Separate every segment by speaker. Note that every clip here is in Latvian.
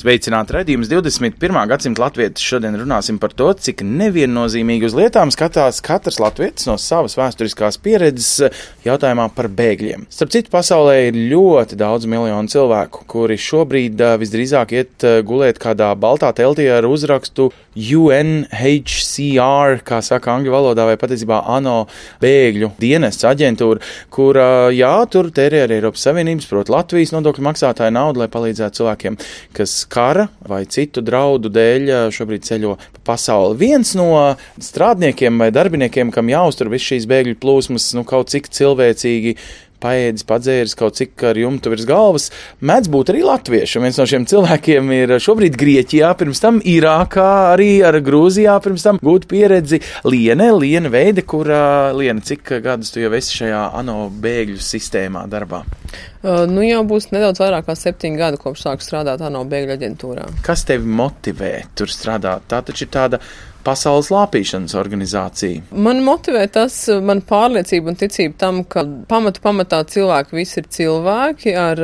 Speaker 1: Sveicināti redzējums 21. gadsimta latvieši. Šodien runāsim par to, cik neviennozīmīgi uz lietām skatās katrs latvietis no savas vēsturiskās pieredzes jautājumā par bēgļiem. Starp citu, pasaulē ir ļoti daudz miljonu cilvēku, kuri šobrīd uh, visdrīzāk iet uh, gulēt kādā baltā teltī ar uzrakstu UNHCR, kā saka angļu valodā, vai patiesībā ANO bēgļu dienests aģentūra, kur, jā, tur tērē arī Eiropas Savienības, proti Latvijas nodokļu maksātāju naudu, lai palīdzētu cilvēkiem, kas kara vai citu draudu dēļ šobrīd ceļo pa pasauli. Viens no strādniekiem vai darbiniekiem, kam jāuztur viss šīs bēgļu plūsmas, nu kaut cik cilvēcīgi paēdis, padzēris kaut cik ar jumtu virs galvas, mēdz būt arī latvieši. Un viens no šiem cilvēkiem ir šobrīd Grieķijā, pirms tam Irākā, arī ar Grūzijā, pirms tam gūt pieredzi Liene, Liene Veide, kurā Liene, cik gadus tu jau esi šajā ANO bēgļu sistēmā darbā?
Speaker 2: Uh, nu jau būs nedaudz vairāk kā septiņi gadi, kopš sāku strādāt ANO bēgļu aģentūrā.
Speaker 1: Kas tevi motivē tur strādāt? Tā taču ir tāda pasaules lāpīšanas organizācija.
Speaker 2: Man motivē tas, man pārliecība un ticība tam, ka pamatu pamatā cilvēki visi ir cilvēki ar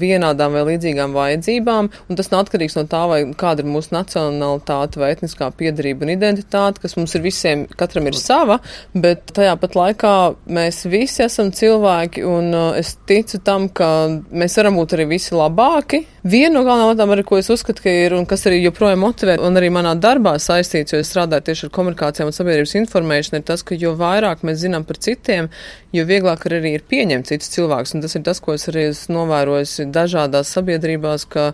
Speaker 2: vienādām vai līdzīgām vajadzībām, un tas nav atkarīgs no tā, vai kāda ir mūsu nacionalitāte vai etniskā piedarība un identitāte, kas mums ir visiem, katram ir sava, bet tajā pat laikā mēs visi esam cilvēki, un es ticu tam, ka mēs varam būt arī visi labāki. Viena no galvenām lietām, arī, ko es uzskatu, ka ir un kas arī joprojām motivē, un arī manā darbā saistīts, jo es strādāju tieši ar komunikācijām un sabiedrības informēšanu, ir tas, ka jo vairāk mēs zinām par citiem, jo vieglāk arī ir pieņemt citus cilvēkus. Un tas ir tas, ko es arī esmu novērojis dažādās sabiedrībās, ka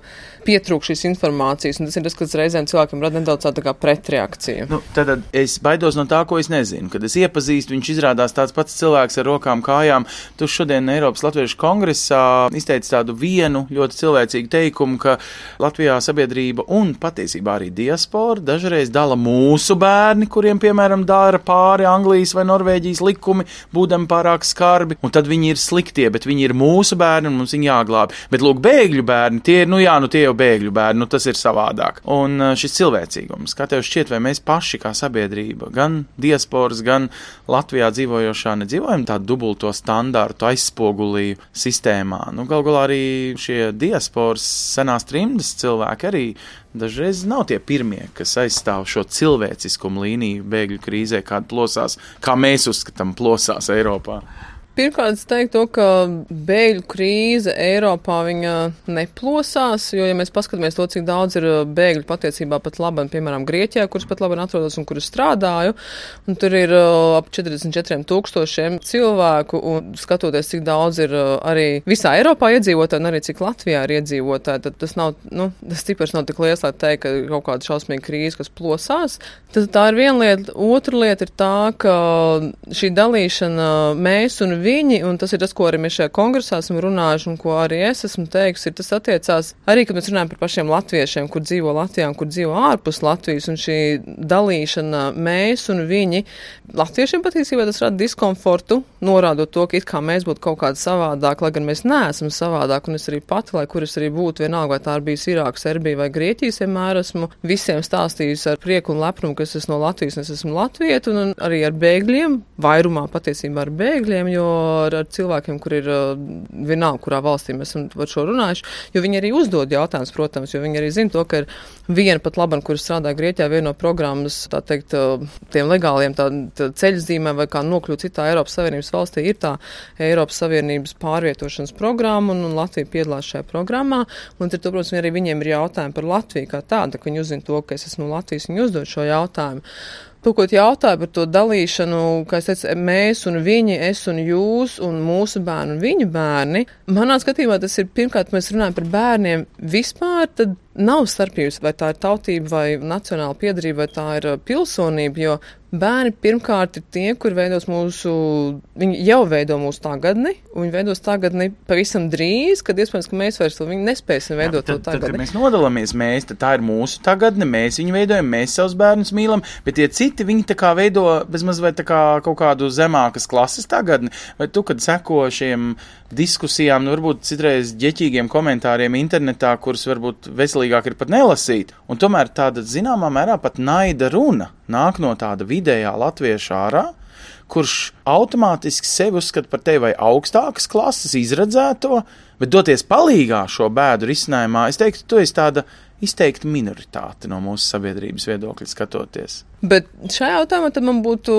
Speaker 2: pietrūk šīs informācijas, un tas ir tas, kas reizēm cilvēkiem rada nedaudz tādu kā pretreakciju.
Speaker 1: Nu, tad es baidos no tā, ko es nezinu. Kad es iepazīstu, viņš izrādās tāds pats cilvēks ar rokām, kājām. Tu šodien Eiropas Latviešu kongresā izteici tādu vienu ļoti cilvēcīgu teikumu, ka Latvijā sabiedrība un patiesībā arī diaspora dažreiz dala mūsu bērni, kuriem, piemēram, dara pāri Anglijas vai Norvēģijas likumi, būdami pārāk skarbi, un tad viņi ir sliktie, bet viņi ir mūsu bērni un mums viņi jāglāb. Bet, lūk, bēgļu bērni, tie ir, nu jā, nu tie jau bēgļu bērni, nu tas ir savādāk. Un šis cilvēcīgums, kā tev šķiet, vai mēs paši kā sabiedrība, gan diasporas, gan Latvijā dzīvojošā, nedzīvojam tādu dubulto standārtu aizspogulīju sistēmā. Nu, gal galā arī šie diasporas senās trimdas cilvēki arī dažreiz nav tie pirmie, kas aizstāv šo cilvēciskumu līniju bēgļu krīzē, kāda plosās, kā mēs uzskatām, plosās Eiropā.
Speaker 2: Pirmkārt, es teiktu, ka bēgļu krīze Eiropā neplosās, jo, ja mēs paskatāmies to, cik daudz ir uh, bēgļu patiesībā pat labi, piemēram, Grieķijā, kuras pat labi atrodas un kuras strādāju, un tur ir uh, ap 44 tūkstošiem cilvēku, un skatoties, cik daudz ir uh, arī visā Eiropā iedzīvotāji, un arī cik Latvijā ir iedzīvotāji, tad tas nav, nu, tas cipars nav tik liels, lai teikt, ka ir kaut kāda šausmīga krīze, kas plosās. Tad tā ir viena lieta. Otra lieta ir tā, ka šī dalīšana mēs un viņi, un tas ir tas, ko arī mēs šajā kongresā esam runājuši, un ko arī es esmu teiks, ir tas attiecās arī, kad mēs runājam par pašiem latviešiem, kur dzīvo Latvijā un kur dzīvo ārpus Latvijas, un šī dalīšana mēs un viņi, latviešiem patiesībā tas rada diskomfortu, norādot to, ka it kā mēs būtu kaut kādi savādāk, lai gan mēs neesam savādāk, un es arī pati, lai kur es arī būtu, vienalga, vai tā ir bijusi Irāka, Serbija vai Grieķijas, vienmēr esmu visiem stāstījusi ar prieku un lepnumu, ka es esmu no Latvijas, un es esmu Latvieta, un arī ar bēgļiem, vairumā patiesībā ar bēgļiem, jo ar, ar cilvēkiem, kur ir vienalga, kurā valstī mēs esam par šo runājuši, jo viņi arī uzdod jautājumus, protams, jo viņi arī zina to, ka ir viena pat laban, kur strādā Grieķijā, viena no programmas, tā teikt, tiem legāliem tā, tā ceļzīmēm vai kā nokļūt citā Eiropas Savienības valstī, ir tā Eiropas Savienības pārvietošanas programma, un, un Latvija piedalās šajā programmā, un tad, protams, arī viņiem ir jautājumi par Latviju kā tādu, ka viņi uzzina to, ka es esmu no Latvijas, viņi uzdod šo jautājumu. Lūkot jautāju par to dalīšanu, kā es teicu, mēs un viņi, es un jūs un mūsu bērni un viņu bērni. Manā skatījumā tas ir pirmkārt, mēs runājam par bērniem vispār, tad nav starpības, vai tā ir tautība vai nacionāla piedarība, vai tā ir pilsonība, jo bērni pirmkārt ir tie, kur veidos mūsu, viņi jau veido mūsu tagadni, un viņi veidos tagadni pavisam drīz, kad iespējams, ka mēs vairs to nespēsim veidot
Speaker 1: Jā, tad,
Speaker 2: to tagadni.
Speaker 1: Tad, kad mēs nodalāmies, mēs, tā ir mūsu tagadne, mēs viņu veidojam, mēs savus bērnus mīlam, bet tie citi viņi tā kā veido bezmaz vai tā kā kaut kādu zemākas klases tagadni, vai tu, kad seko šiem diskusijām, nu varbūt citreiz ģeķīgiem komentāriem internetā, kurus varbūt veselīgāk ir pat nelasīt, un tomēr tāda zināmā mērā pat naida runa nāk no tāda vidējā latvieša ārā, kurš automātiski sevi uzskata par tevi vai augstākas klases izredzēto, bet doties palīgā šo bēdu risinājumā, es teiktu, tu esi tāda izteikta minoritāte no mūsu sabiedrības viedokļa skatoties.
Speaker 2: Bet šajā jautājumā man būtu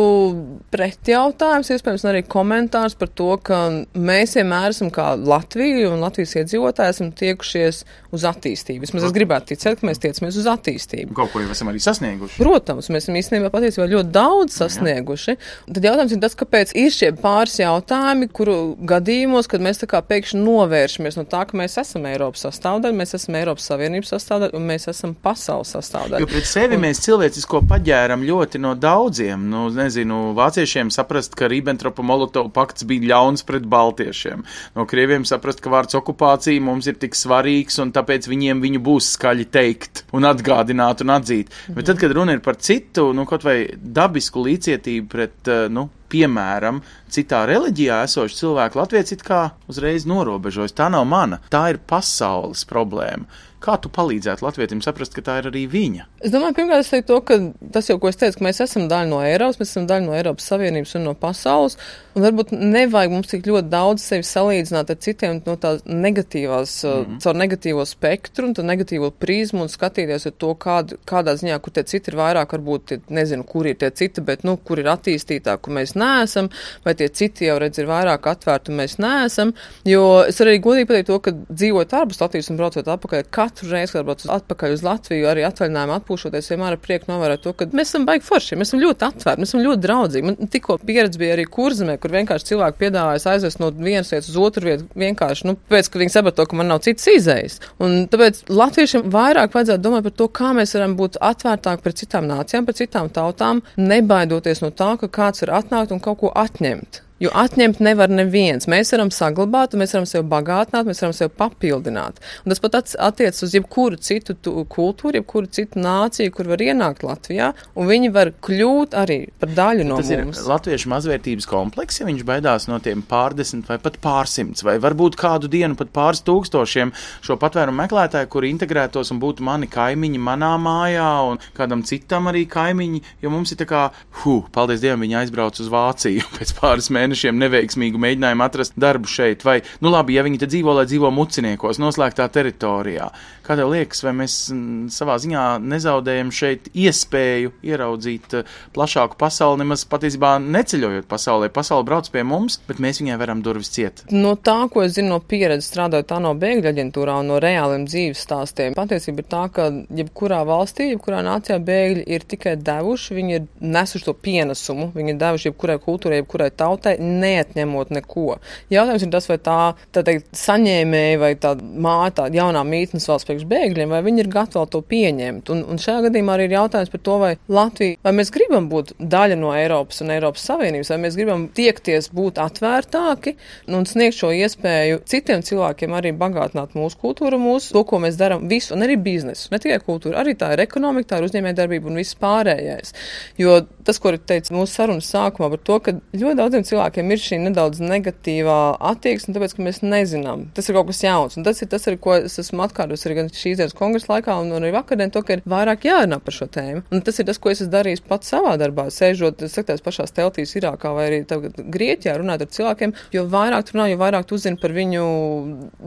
Speaker 2: pretjautājums, iespējams, arī komentārs par to, ka mēs vienmēr esam kā Latvija un Latvijas iedzīvotāji esam tiekušies uz attīstību. Vismaz es gribētu ticēt, ka mēs tiecamies uz attīstību.
Speaker 1: Kaut ko jau esam arī sasnieguši.
Speaker 2: Protams, mēs esam īstenībā patiesībā ļoti daudz sasnieguši. Tad jautājums ir tas, kāpēc ir šie pāris jautājumi, kuru gadījumos, kad mēs tā kā pēkšņi novēršamies no tā, ka mēs esam Eiropas sastāvdaļa, mēs esam Eiropas Savienības sastāvdaļa un mēs esam pasaules sastāvdaļa.
Speaker 1: Jo pret sevi un... mēs cilvēcisko paģēram ļoti no daudziem. Nu, nezinu, vāciešiem saprast, ka Ribbentropa Molotova pakts bija ļauns pret baltiešiem. No krieviem saprast, ka vārds okupācija mums ir tik svarīgs un tāpēc viņiem viņu būs skaļi teikt un atgādināt un atzīt. Mhm. Bet tad, kad runa ir par citu, nu, kaut vai dabisku līdzjūtību pret, nu, piemēram, citā reliģijā esošu cilvēku, Latvijas it kā uzreiz norobežojas. Tā nav mana, tā ir pasaules problēma. Kā tu palīdzētu Latvijam saprast, ka tā ir arī viņa?
Speaker 2: Es domāju, pirmkārt, es teiktu to, ka tas jau, ko es teicu, ka mēs esam daļa no Eiropas, mēs esam daļa no Eiropas Savienības un no pasaules, un varbūt nevajag mums tik ļoti daudz sevi salīdzināt ar citiem no tās negatīvās, mm -hmm. caur negatīvo spektru un negatīvo prizmu un skatīties ar to, kād, kādā ziņā, kur tie citi ir vairāk, varbūt, nezinu, kur ir tie citi, bet, nu, kur ir attīstītāk, kur mēs neesam, vai tie citi jau redz ir vairāk atvērti un mēs neesam, jo es arī godīgi pateiktu to, ka dzīvot ārpus Latvijas un braucot atpakaļ, katru reizi, kad braucu atpakaļ uz Latviju, arī atvaļinājumu atpūšoties, vienmēr ar prieku novērot to, ka mēs esam baigi forši, mēs esam ļoti atvērti, mēs esam ļoti draudzīgi. Man tikko pieredze bija arī kurzemē, kur vienkārši cilvēki piedāvājas aizvest no vienas vietas uz otru vietu, vienkārši, nu, pēc, ka viņi saprot to, ka man nav citas izējas. Un tāpēc latviešiem vairāk vajadzētu domāt par to, kā mēs varam būt atvērtāki pret citām nācijām, pret citām tautām, nebaidoties no tā, ka kāds var atnākt un kaut ko atņemt. Jo atņemt nevar neviens. Mēs varam saglabāt, mēs varam sevi bagātināt, mēs varam sevi papildināt. Un tas pat attiecas uz jebkuru citu kultūru, jebkuru citu nāciju, kur var ienākt Latvijā, un viņi var kļūt arī par daļu no
Speaker 1: tas
Speaker 2: mums.
Speaker 1: Ir latviešu mazvērtības kompleks, ja viņš baidās no tiem pārdesmit vai pat pārsimts, vai varbūt kādu dienu pat pāris tūkstošiem šo patvērumu meklētāju, kuri integrētos un būtu mani kaimiņi manā mājā un kādam citam arī kaimiņi, jo mums ir tā kā, hu, paldies Dievam, viņi aizbrauc uz Vāciju pēc pāris mēnešiem mēnešiem neveiksmīgu mēģinājumu atrast darbu šeit, vai, nu labi, ja viņi te dzīvo, lai dzīvo muciniekos, noslēgtā teritorijā. Kā tev liekas, vai mēs m, savā ziņā nezaudējam šeit iespēju ieraudzīt uh, plašāku pasauli, nemaz patiesībā neceļojot pasaulē? Pasaule brauc pie mums, bet mēs viņai varam durvis ciet.
Speaker 2: No tā, ko es zinu no pieredzes strādājot tā no bēgļu aģentūrā un no reāliem dzīves stāstiem, patiesība ir tā, ka jebkurā valstī, jebkurā nācijā bēgļi ir tikai devuši, viņi ir nesuši to pienesumu, viņi ir devuši jebkurai kultūrai, jebkurai tautai, neatņemot neko. Jautājums ir tas, vai tā, tā teikt, saņēmēja vai tā māja, tā jaunā mītnes valsts priekš bēgļiem, vai viņi ir gatavi to pieņemt. Un, un šajā gadījumā arī ir jautājums par to, vai Latvija, vai mēs gribam būt daļa no Eiropas un Eiropas Savienības, vai mēs gribam tiekties būt atvērtāki un sniegt šo iespēju citiem cilvēkiem arī bagātināt mūsu kultūru, mūsu to, ko mēs darām, visu, un arī biznesu, ne tikai kultūru, arī tā ir ekonomika, tā ir uzņēmējdarbība un viss pārējais. Jo tas, ko teica mūsu sarunas sākumā par to, ka ļoti daudziem cilvēkiem ir šī nedaudz negatīvā attieksme, tāpēc, ka mēs nezinām. Tas ir kaut kas jauns, un tas ir tas, arī, ko es esmu atkārtojis arī šīs dienas kongresa laikā, un arī vakardien, to, ka ir vairāk jārunā par šo tēmu. Un tas ir tas, ko es esmu darījis pats savā darbā, sēžot, sakot, pašās teltīs Irākā vai arī tagad Grieķijā, runāt ar cilvēkiem, jo vairāk tu runā, jo vairāk tu uzzini par viņu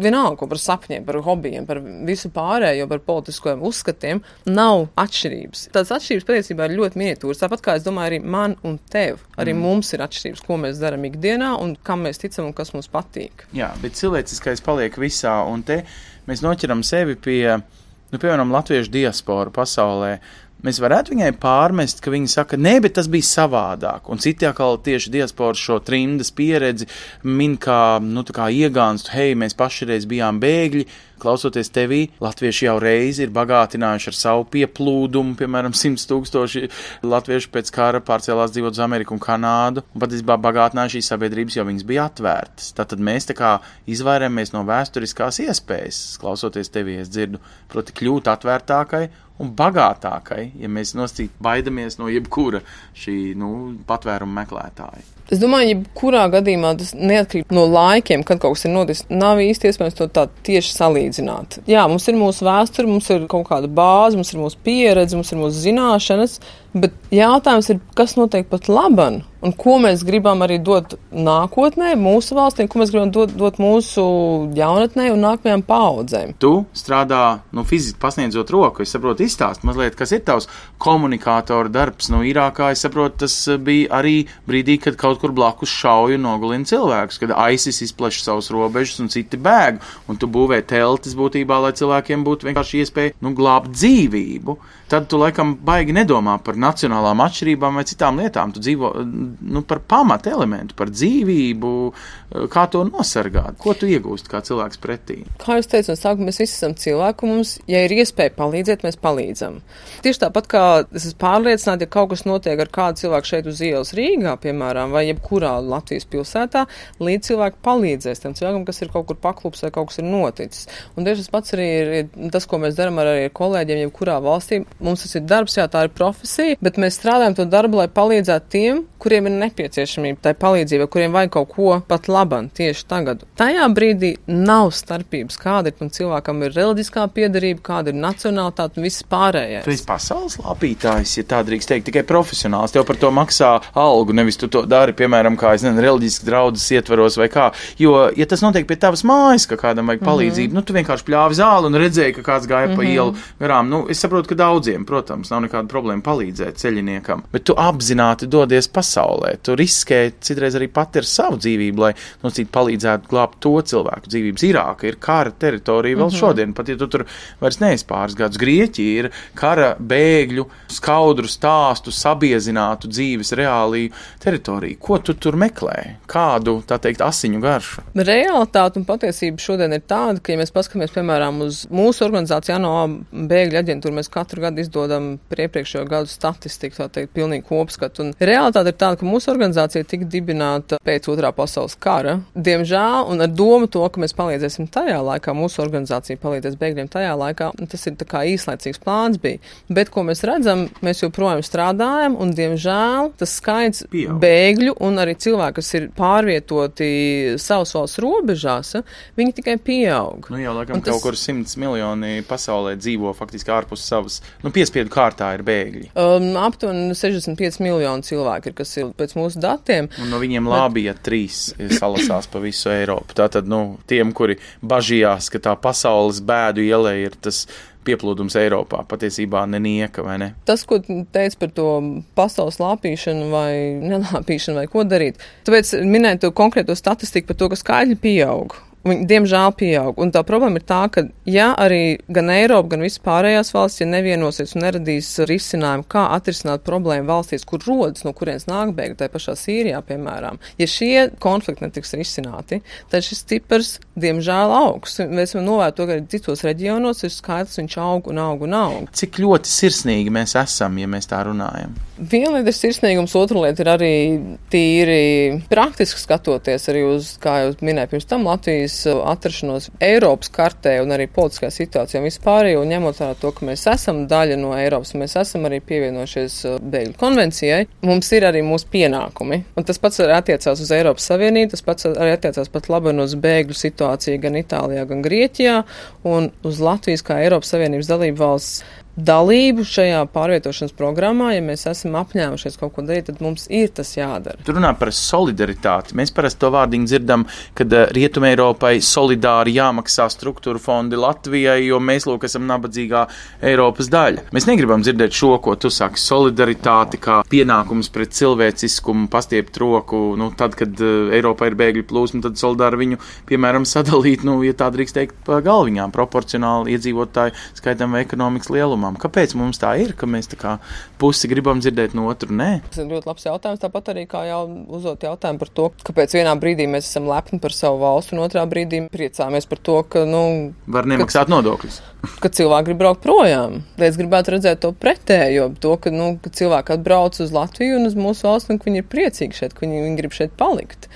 Speaker 2: vienalga, par sapņiem, par hobijiem, par visu pārējo, par politiskajiem uzskatiem. Nav atšķirības. Tās atšķirības patiesībā ir ļoti miniatūras. Tāpat kā es domāju, arī man un tev, arī mm. mums ir atšķirības, ko mēs darām ikdienā un kam mēs ticam un kas mums patīk.
Speaker 1: Jā, bet cilvēciskais paliek visā, un te mēs noķeram sevi pie, nu, piemēram, latviešu diasporu pasaulē. Mēs varētu viņai pārmest, ka viņa saka, nē, bet tas bija savādāk. Un citi atkal tieši diasporas šo trimdas pieredzi min kā, nu, kā iegānstu, hei, mēs paši reiz bijām bēgļi, klausoties tevī, latvieši jau reizi ir bagātinājuši ar savu pieplūdumu, piemēram, 100 tūkstoši latviešu pēc kara pārcēlās dzīvot uz Ameriku un Kanādu, un patiesībā bagātināja šīs sabiedrības, jo viņas bija atvērtas. Tātad mēs tā kā izvairāmies no vēsturiskās iespējas, klausoties tevī, es dzirdu, proti kļūt atvērtākai un bagātākai, ja mēs nosacīt baidamies no jebkura šī nu, patvēruma meklētāja.
Speaker 2: Es domāju, jebkurā gadījumā tas neatkarīgi no laikiem, kad kaut kas ir noticis. Nav īsti iespējams to tā tieši salīdzināt. Jā, mums ir mūsu vēsture, mums ir kaut kāda bāze, mums ir mūsu pieredze, mums ir mūsu zināšanas, bet jautājums ir, kas notiek pat laban un ko mēs gribam arī dot nākotnē, mūsu valstīm, ko mēs gribam dot, dot mūsu jaunatnē un nākamajām paudzēm.
Speaker 1: Tu strādā, nu, fiziski pasniedzot roku, es saprotu, izstāst mazliet, kas ir tavs komunikātora darbs. Nu, Irākā, es saprotu, tas bija arī brīdī, kad kaut kur blakus šauja un nogalina cilvēkus, kad ISIS izpleš savus robežas un citi bēg, un tu būvē teltis būtībā, lai cilvēkiem būtu vienkārši iespēja, nu, glābt dzīvību. Tad tu laikam baigi nedomā par nacionālām atšķirībām vai citām lietām. Tu dzīvo nu, par pamatu elementu, par dzīvību, kā to nosargāt, ko tu iegūsti kā cilvēks pretī.
Speaker 2: Kā jūs teicāt, no sākuma mēs visi esam cilvēki, un mums, ja ir iespēja palīdzēt, mēs palīdzam. Tieši tāpat kā es esmu pārliecināta, ja kaut kas notiek ar kādu cilvēku šeit uz ielas Rīgā, piemēram, vai jebkurā Latvijas pilsētā, līdz cilvēki palīdzēs tam cilvēkam, kas ir kaut kur paklups vai kaut kas ir noticis. Un tieši tas pats arī ir, tas, ko mēs darām ar, ar kolēģiem, jebkurā valstī. Mums tas ir darbs, jā, tā ir profesija, bet mēs strādājam to darbu, lai palīdzētu tiem, kuriem ir nepieciešamība tai palīdzībai, kuriem vajag kaut ko pat laban tieši tagad. Tajā brīdī nav starpības, kāda ir tam cilvēkam ir reliģiskā piedarība, kāda ir nacionālitāte un viss pārējais.
Speaker 1: Tu esi pasaules lapītājs, ja tā drīkst teikt, tikai profesionāls. Tev par to maksā algu, nevis tu to dari, piemēram, kā es nezinu, reliģiski draudzes ietveros vai kā. Jo, ja tas notiek pie tavas mājas, ka kādam vajag palīdzību, mm -hmm. nu tu vienkārši pļāvi zāli un redzēji, ka kāds gāja mm -hmm. pa mhm. ielu garām. Nu, es saprotu, ka daudziem, protams, nav nekāda problēma palīdzēt ceļiniekam, bet tu apzināti dodies pasaulē. Tu riskē citreiz arī pati ar savu dzīvību, lai nosīt palīdzētu glābt to cilvēku dzīvības. Irāka ir kara teritorija vēl mm -hmm. šodien, pat ja tu tur vairs neesi pāris gadus. Grieķija ir kara bēgļu, skaudru stāstu, sabiezinātu dzīves reāliju teritoriju. Ko tu tur meklē? Kādu, tā teikt, asiņu garšu?
Speaker 2: Realitāte un patiesība šodien ir tāda, ka, ja mēs paskatāmies, piemēram, uz mūsu organizāciju, ANO bēgļu aģentūru, mēs katru gadu izdodam iepriekšējo gadu statistiku, tā teikt, pilnīgi kopskatu. Un realitāte ir tāda, ka mūsu organizācija tika dibināta pēc otrā pasaules kara. Diemžēl, un ar domu to, ka mēs palīdzēsim tajā laikā, mūsu organizācija palīdzēs bēgļiem tajā laikā, tas ir tā kā īslaicīgs plāns bija. Bet, ko mēs redzam, mēs joprojām strādājam, un diemžēl tas skaits Pieaug. bēgļu un arī cilvēku, kas ir pārvietoti savas valsts robežās, viņi tikai pieaug.
Speaker 1: Nu jau laikam tas... kaut kur simts miljoni pasaulē dzīvo faktiski ārpus savas, nu piespiedu kārtā ir bēgļi.
Speaker 2: Um, aptuveni 65 miljoni cilvēki ir, kas ir pēc mūsu datiem.
Speaker 1: Un no viņiem labi, ja trīs salasās pa visu Eiropu. Tātad, nu, tiem, kuri bažījās, ka tā pasaules bēdu ielē ir tas pieplūdums Eiropā. Patiesībā nenieka, vai ne?
Speaker 2: Tas, ko teica par to pasaules lāpīšanu vai nelāpīšanu vai ko darīt. Tāpēc minēju to konkrēto statistiku par to, ka skaļi pieaug. Viņi, diemžēl, pieaug. Un tā problēma ir tā, ka, ja arī gan Eiropa, gan visas pārējās valsts, ja nevienosies un neradīs risinājumu, kā atrisināt problēmu valstīs, kur rodas, no kurienes nāk bēgļi, tā pašā Sīrijā, piemēram, ja šie konflikti netiks risināti, tad šis cipars, diemžēl, augs. Mēs varam novērt to, ka arī citos reģionos ir skaidrs, viņš aug un aug un aug.
Speaker 1: Cik ļoti sirsnīgi mēs esam, ja mēs tā runājam?
Speaker 2: Viena lieta ir sirsnīgums, otra lieta ir arī tīri praktiski skatoties arī uz, kā jau minēju pirms tam, Latvijas Uh, atrašanos Eiropas kartē un arī politiskā situācijā vispār, un ņemot vērā to, ka mēs esam daļa no Eiropas, mēs esam arī pievienojušies uh, bēgļu konvencijai, mums ir arī mūsu pienākumi. Un tas pats arī attiecās uz Eiropas Savienību, tas pats arī attiecās pat labi uz bēgļu situāciju gan Itālijā, gan Grieķijā un uz Latvijas kā Eiropas Savienības dalību valsts dalību šajā pārvietošanas programmā, ja mēs esam apņēmušies kaut ko darīt, tad mums ir tas jādara.
Speaker 1: Tur runā par solidaritāti. Mēs parasti to vārdiņu dzirdam, kad eh, Rietumē Eiropai solidāri jāmaksā struktūra fondi Latvijai, jo mēs lūk esam nabadzīgā Eiropas daļa. Mēs negribam dzirdēt šo, ko tu saki, solidaritāti kā pienākums pret cilvēciskumu, pastiept roku, nu, tad, kad uh, Eiropā ir bēgļu plūsma, tad solidāri viņu, piemēram, sadalīt, nu, ja tā drīkst teikt, pa galviņām proporcionāli iedzīvotāju skaitam vai ekonomikas lielumam domām, kāpēc mums tā ir, ka mēs tā kā pusi gribam dzirdēt no otru nē?
Speaker 2: Tas ir ļoti labs jautājums. Tāpat arī kā jau uzdot jautājumu par to, kāpēc vienā brīdī mēs esam lepni par savu valstu, un otrā brīdī priecāmies par to, ka, nu,
Speaker 1: Var nemaksāt ka, nodokļus.
Speaker 2: ka cilvēki grib braukt projām. Es gribētu redzēt to pretējo, to, ka, nu, ka cilvēki atbrauc uz Latviju un uz mūsu valsti, un ka viņi ir priecīgi šeit, ka viņi, viņi grib šeit palikt.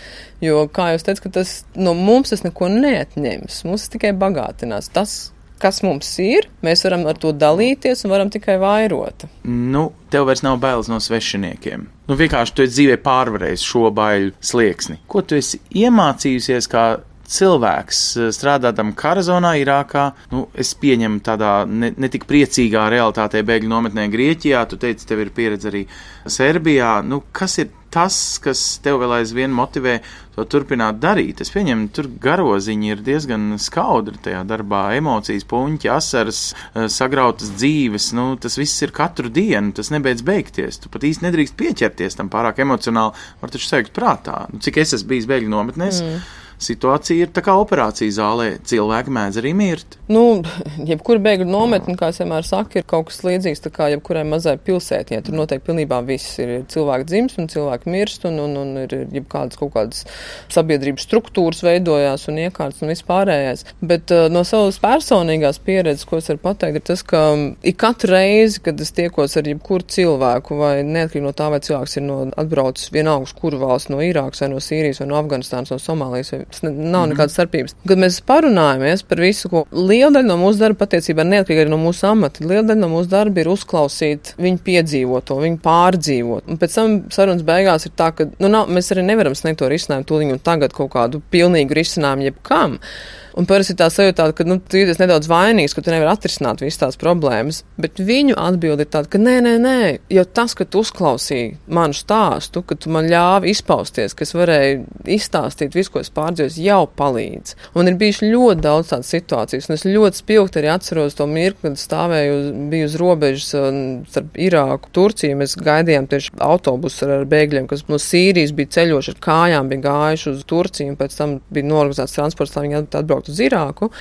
Speaker 2: Jo, kā jūs teicat, tas no mums tas neko neatņems. Mums tas tikai bagātinās. Tas, kas mums ir, mēs varam ar to dalīties un varam tikai vairot.
Speaker 1: Nu, tev vairs nav bailes no svešiniekiem. Nu, vienkārši tu esi dzīvē pārvarējis šo baiļu slieksni. Ko tu esi iemācījusies kā cilvēks strādātam kara zonā, Irākā, nu, es pieņemu tādā ne, ne tik priecīgā realitātē bēgļu nometnē Grieķijā, tu teici, tev ir pieredze arī Serbijā. Nu, kas ir tas, kas tev vēl aizvien motivē to turpināt darīt. Es pieņemu, tur garoziņi ir diezgan skaudri tajā darbā, emocijas, puņķi, asaras, eh, sagrautas dzīves. Nu, tas viss ir katru dienu, tas nebeidz beigties. Tu pat īsti nedrīkst pieķerties tam pārāk emocionāli, var taču sajūt prātā. Nu, cik es esmu bijis bēgļu nometnēs. Mm situācija ir tā kā operācija zālē. Cilvēki mēdz arī mirt.
Speaker 2: Nu, jebkura bēgļu nometne, kā es vienmēr saku, ir kaut kas līdzīgs jebkurai mazai pilsētņai. Tur noteikti pilnībā viss ir. Cilvēki dzimst un cilvēki mirst, un, un, un ir jebkādas kaut kādas sabiedrības struktūras veidojās un iekārtas un vispārējais. Bet uh, no savas personīgās pieredzes, ko es varu pateikt, ir tas, ka ik katru reizi, kad es tiekos ar jebkuru cilvēku, vai neatkarīgi no tā, vai cilvēks ir no atbraucis vienalga uz kuru valsts, no Irākas vai no Sīrijas vai no Afganistānas, no Somālijas vai Tas nav mhm. nekādas starpības. Kad mēs parunājamies par visu, ko liela daļa no mūsu darba patiesībā neatkarīgi no mūsu amata, liela daļa no mūsu darba ir uzklausīt viņu piedzīvoto, viņu pārdzīvot. Un pēc tam sarunas beigās ir tā, ka nu, nav, mēs arī nevaram sniegt to risinājumu tūlīt un tagad kaut kādu pilnīgu risinājumu jebkam. Un parasti tā sajūta, ka nu, tu jūties nedaudz vainīgs, ka tu nevari atrisināt visas tās problēmas. Bet viņu atbilde ir tāda, ka nē, nē, nē, jo tas, ka tu uzklausīji manu stāstu, ka tu man ļāvi izpausties, ka es varēju izstāstīt visu, ko es pārdzīvoju, jau palīdz. Un ir bijuši ļoti daudz tādas situācijas, un es ļoti spilgti arī atceros to mirkli, kad stāvēju, uz, biju uz robežas starp Irāku, Turciju. Mēs gaidījām tieši autobusu ar, bēgļiem, kas no Sīrijas bija ceļojuši ar kājām, bija gājuši uz Turciju, un pēc tam bija norganizēts transports, lai viņi atbrauc braukt uz Irāku.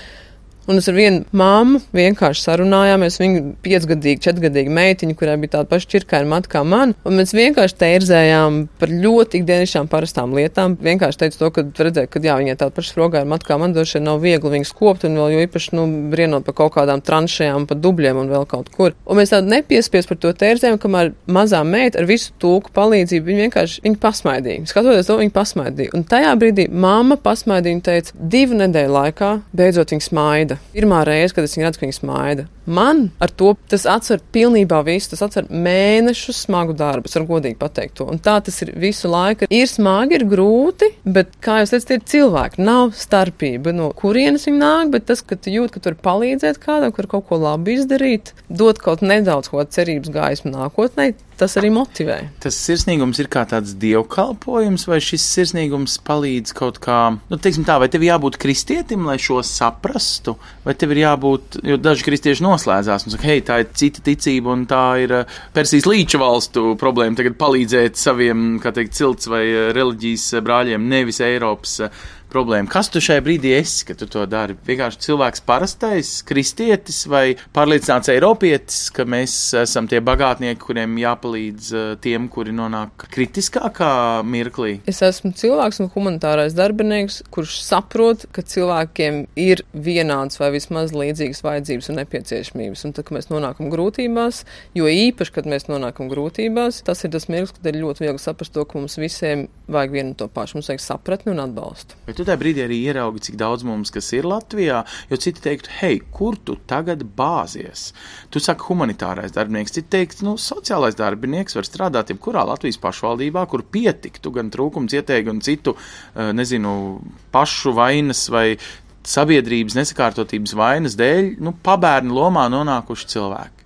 Speaker 2: Un es ar vienu māmu vienkārši sarunājāmies. Viņa piecgadīga, četrgadīga meitiņa, kurai bija tāda paša čirkaina mata kā man. Un mēs vienkārši tērzējām par ļoti ikdienišķām parastām lietām. Vienkārši teicu to, ka redzēju, ka jā, viņai tāda paša frogā ir mata kā man, droši vien nav viegli viņas kopt un vēl jo īpaši, nu, brienot par kaut kādām tranšajām, pa dubļiem un vēl kaut kur. Un mēs tādu nepiespies par to tērzējām, kamēr mazā meita ar visu tūku palīdzību viņa vienkārši viņa pasmaidīja. Skatoties to, viņa pasmaidīja. Un tajā brīdī mamma pasmaidīja un teica, divu nedēļu laikā beidzot viņa smaida. Pirmā reize, kad es viņu redzu, ka viņa smaida. Man ar to tas atver pilnībā visu, tas atver mēnešu smagu darbu, es varu godīgi pateikt to. Un tā tas ir visu laiku. Ir smagi, ir grūti, bet, kā jūs teicat, ir cilvēki, nav starpība, no kurienes viņi nāk, bet tas, ka tu jūti, ka tu vari palīdzēt kādam, kur kaut ko labi izdarīt, dot kaut nedaudz ko cerības gaismu nākotnē, tas arī motivē.
Speaker 1: Tas sirsnīgums ir kā tāds dievkalpojums, vai šis sirsnīgums palīdz kaut kā, nu, teiksim tā, vai tev jābūt kristietim, lai šo saprastu, vai tev ir jābūt, jo daži kristieši noslēdzās un saka, hei, tā ir cita ticība un tā ir eh, Persijas līča valstu problēma tagad palīdzēt saviem, kā teikt, cilts vai eh, reliģijas brāļiem, nevis Eiropas eh, problēma. Kas tu šajā brīdī esi, kad tu to dari? Vienkārši cilvēks parastais, kristietis vai pārliecināts eiropietis, ka mēs esam tie bagātnieki, kuriem jāpalīdz eh, tiem, kuri nonāk kritiskākā mirklī?
Speaker 2: Es esmu cilvēks un humanitārais darbinieks, kurš saprot, ka cilvēkiem ir vienāds vai vismaz līdzīgas vajadzības un nepieciešamības. Un tad, kad mēs nonākam grūtībās, jo īpaši, kad mēs nonākam grūtībās, tas ir tas mirklis, kad ir ļoti viegli saprast to, ka mums visiem vajag vienu to pašu. Mums vajag sapratni un atbalstu.
Speaker 1: Bet tu tajā brīdī arī ieraugi, cik daudz mums kas ir Latvijā, jo citi teiktu, hei, kur tu tagad bāzies? Tu saki humanitārais darbinieks, citi teikt, nu, sociālais darbinieks var strādāt jebkurā Latvijas pašvaldībā, kur pietiktu gan trūkums ieteikt, gan citu, eh, nezinu, pašu vainas vai sabiedrības nesakārtotības vainas dēļ, nu, pabērnu lomā nonākuši cilvēki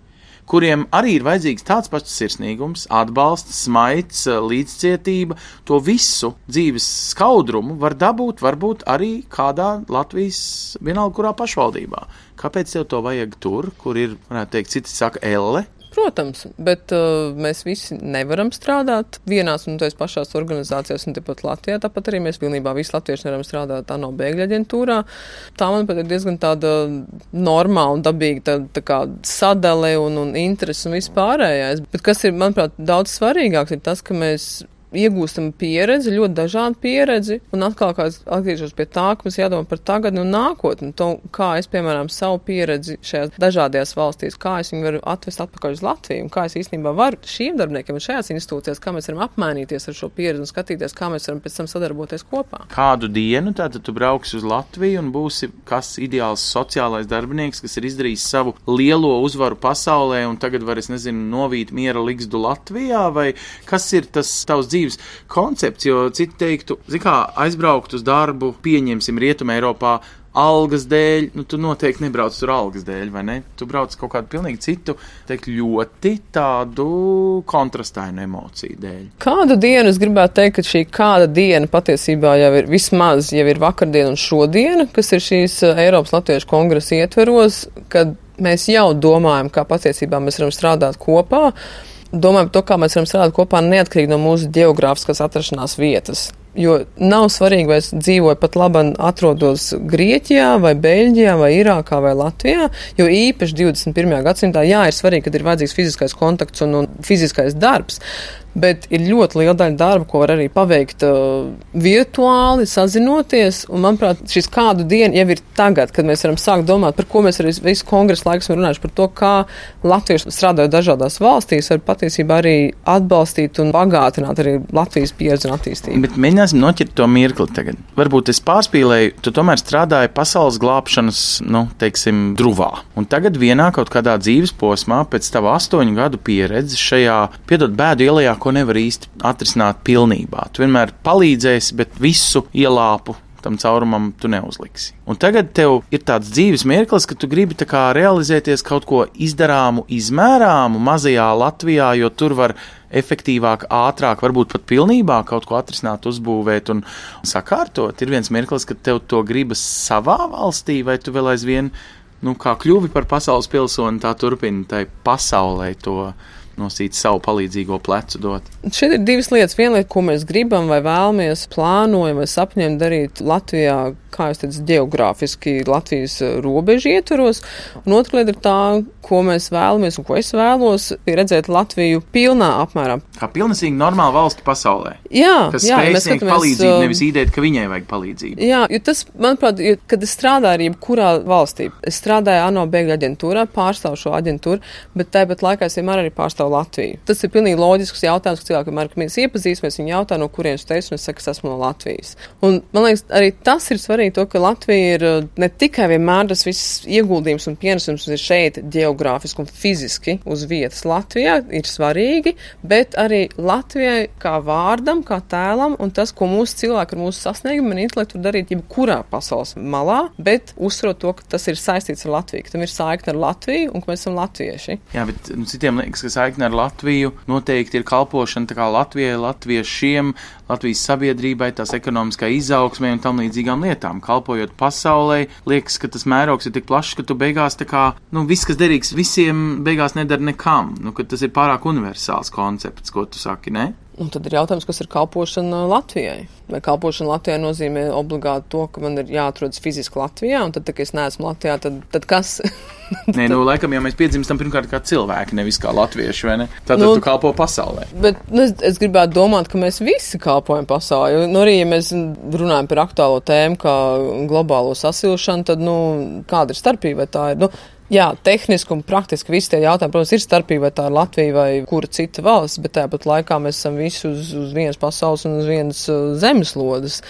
Speaker 1: kuriem arī ir vajadzīgs tāds pats sirsnīgums, atbalsts, smaids, līdzcietība. To visu dzīves skaudrumu var dabūt varbūt arī kādā Latvijas vienalga kurā pašvaldībā. Kāpēc tev to vajag tur, kur ir, varētu teikt, citi saka, elle?
Speaker 2: Protams, bet uh, mēs visi nevaram strādāt vienās un tās pašās organizācijās, un tepat Latvijā. Tāpat arī mēs pilnībā visi latvieši nevaram strādāt ANO bēgļu aģentūrā. Tā, manuprāt, ir diezgan tāda normāla un dabīga tā, tā kā sadale un, un interesi un vispārējais. Bet kas ir, manuprāt, daudz svarīgāks, ir tas, ka mēs iegūstam pieredzi, ļoti dažādu pieredzi, un atkal atgriežos pie tā, ka mums jādomā par tagadni un nākotni, to, kā es, piemēram, savu pieredzi šajās dažādajās valstīs, kā es viņu varu atvest atpakaļ uz Latviju, un kā es īstenībā varu šīm darbiniekiem un šajās institūcijās, kā mēs varam apmainīties ar šo pieredzi un skatīties, kā mēs varam pēc tam sadarboties kopā.
Speaker 1: Kādu dienu tātad tu brauksi uz Latviju un būsi kas ideāls sociālais darbinieks, kas ir izdarījis savu lielo uzvaru pasaulē un tagad var, es nezinu, novīt miera ligzdu Latvijā, vai kas ir tas tavs dzīves dzīves koncepts, jo citi teiktu, kā aizbraukt uz darbu, pieņemsim Rietumē Eiropā. Algas dēļ, nu, tu noteikti nebrauc tur algas dēļ, vai ne? Tu brauc kaut kādu pilnīgi citu, teikt, ļoti tādu kontrastainu emociju dēļ.
Speaker 2: Kādu dienu es gribētu teikt, ka šī kāda diena patiesībā jau ir vismaz jau ir vakardiena un šodiena, kas ir šīs eh, Eiropas Latviešu kongresa ietveros, kad mēs jau domājam, kā patiesībā mēs varam strādāt kopā domājam par to, kā mēs varam strādāt kopā neatkarīgi no mūsu geogrāfiskās atrašanās vietas. Jo nav svarīgi, vai es dzīvoju pat labi, atrodos Grieķijā, vai Beļģijā, vai Irākā, vai Latvijā. Jo īpaši 21. gadsimtā, jā, ir svarīgi, kad ir vajadzīgs fiziskais kontakts un, un fiziskais darbs bet ir ļoti liela daļa darba, ko var arī paveikt uh, virtuāli, sazinoties. Un, manuprāt, šis kādu dienu jau ir tagad, kad mēs varam sākt domāt, par ko mēs arī visu kongresu laiku esam runājuši, par to, kā latvieši strādājot dažādās valstīs, var patiesībā arī atbalstīt un bagātināt arī Latvijas pieredzi un attīstību.
Speaker 1: Bet mēģināsim noķert to mirkli tagad. Varbūt es pārspīlēju, tu tomēr strādāji pasaules glābšanas, nu, teiksim, druvā. Un tagad vienā kaut kādā dzīves posmā, pēc tava astoņu gadu pieredzes šajā, piedod, bēdu ielā, ko nevar īsti atrisināt pilnībā. Tu vienmēr palīdzēsi, bet visu ielāpu tam caurumam tu neuzliksi. Un tagad tev ir tāds dzīves mirklis, ka tu gribi realizēties kaut ko izdarāmu, izmērāmu mazajā Latvijā, jo tur var efektīvāk, ātrāk, varbūt pat pilnībā kaut ko atrisināt, uzbūvēt un sakārtot. Ir viens mirklis, kad tev to gribas savā valstī, vai tu vēl aizvien, nu, kā kļuvi par pasaules pilsoni, tā turpini tai pasaulē to nosīt savu palīdzīgo plecu dot.
Speaker 2: Šeit ir divas lietas. Viena lieta, ko mēs gribam vai vēlamies, plānojam vai sapņojam darīt Latvijā, kā jūs teicat, geogrāfiski Latvijas robežu ietvaros. Un otra lieta ir tā, ko mēs vēlamies un ko es vēlos, ir redzēt Latviju pilnā apmērā.
Speaker 1: Kā pilnīgi normāla valsts pasaulē.
Speaker 2: Jā,
Speaker 1: kas
Speaker 2: jā,
Speaker 1: mēs skatāmies palīdzību, um, nevis ideja, ka viņai vajag palīdzību.
Speaker 2: Jā, jo tas, manuprāt, jo, kad es strādāju arī jebkurā valstī, es strādāju ANO bēgļu aģentūrā, pārstāvu šo aģentūru, bet tāpat laikā es vienmēr arī pārstāvu Latviju. Tas ir pilnīgi loģisks jautājums, ka cilvēkiem, ar kuriem mēs iepazīsimies, viņi jautā, no kurienes tu esi, un es saku, es esmu no Latvijas. Un man liekas, arī tas ir svarīgi, to, ka Latvija ir uh, ne tikai vienmēr tas viss ieguldījums un pienesums ir šeit geogrāfiski un fiziski uz vietas Latvijā ir svarīgi, bet arī Latvijai kā vārdam, kā tēlam un tas, ko mūsu cilvēki ar mūsu sasniegumiem un intelektu darīt jebkurā pasaules malā, bet uzsverot to, ka tas ir saistīts ar Latviju, ka tam ir saikne ar Latviju un ka mēs esam latvieši.
Speaker 1: Jā, bet nu, citiem liekas, ka saikne ar Latviju noteikti ir kalpošana Latvijai, latviešiem, Latvijas sabiedrībai, tās ekonomiskai izaugsmai un tam līdzīgām lietām. Kalpojot pasaulē, liekas, ka tas mērogs ir tik plašs, ka tu beigās tā kā, nu, viss, kas derīgs visiem, beigās nedara nekam. Nu, tas ir pārāk universāls koncepts, ko tu saki, ne?
Speaker 2: Un tad ir jautājums, kas ir kalpošana Latvijai. Vai kalpošana Latvijai nozīmē obligāti to, ka man ir jāatrodas fiziski Latvijā, un tad, tā, kad es neesmu Latvijā, tad, tad kas?
Speaker 1: Nē, nu, laikam jau mēs piedzimstam pirmkārt kā cilvēki, nevis kā latvieši, vai ne? Tad nu, tu kalpo pasaulē.
Speaker 2: Bet nu, es, es gribētu domāt, ka mēs visi kalpojam pasaulē. Nu, arī, ja mēs runājam par aktuālo tēmu, kā globālo sasilšanu, tad, nu, kāda ir starpība? Tā ir, nu, Jā, tehniski un praktiski visi tie jautājumi, protams, ir starpība, vai tā ir Latvija vai kura cita valsts, bet tāpat laikā mēs esam visi uz, uz vienas pasaules un uz vienas uh, zemeslodes.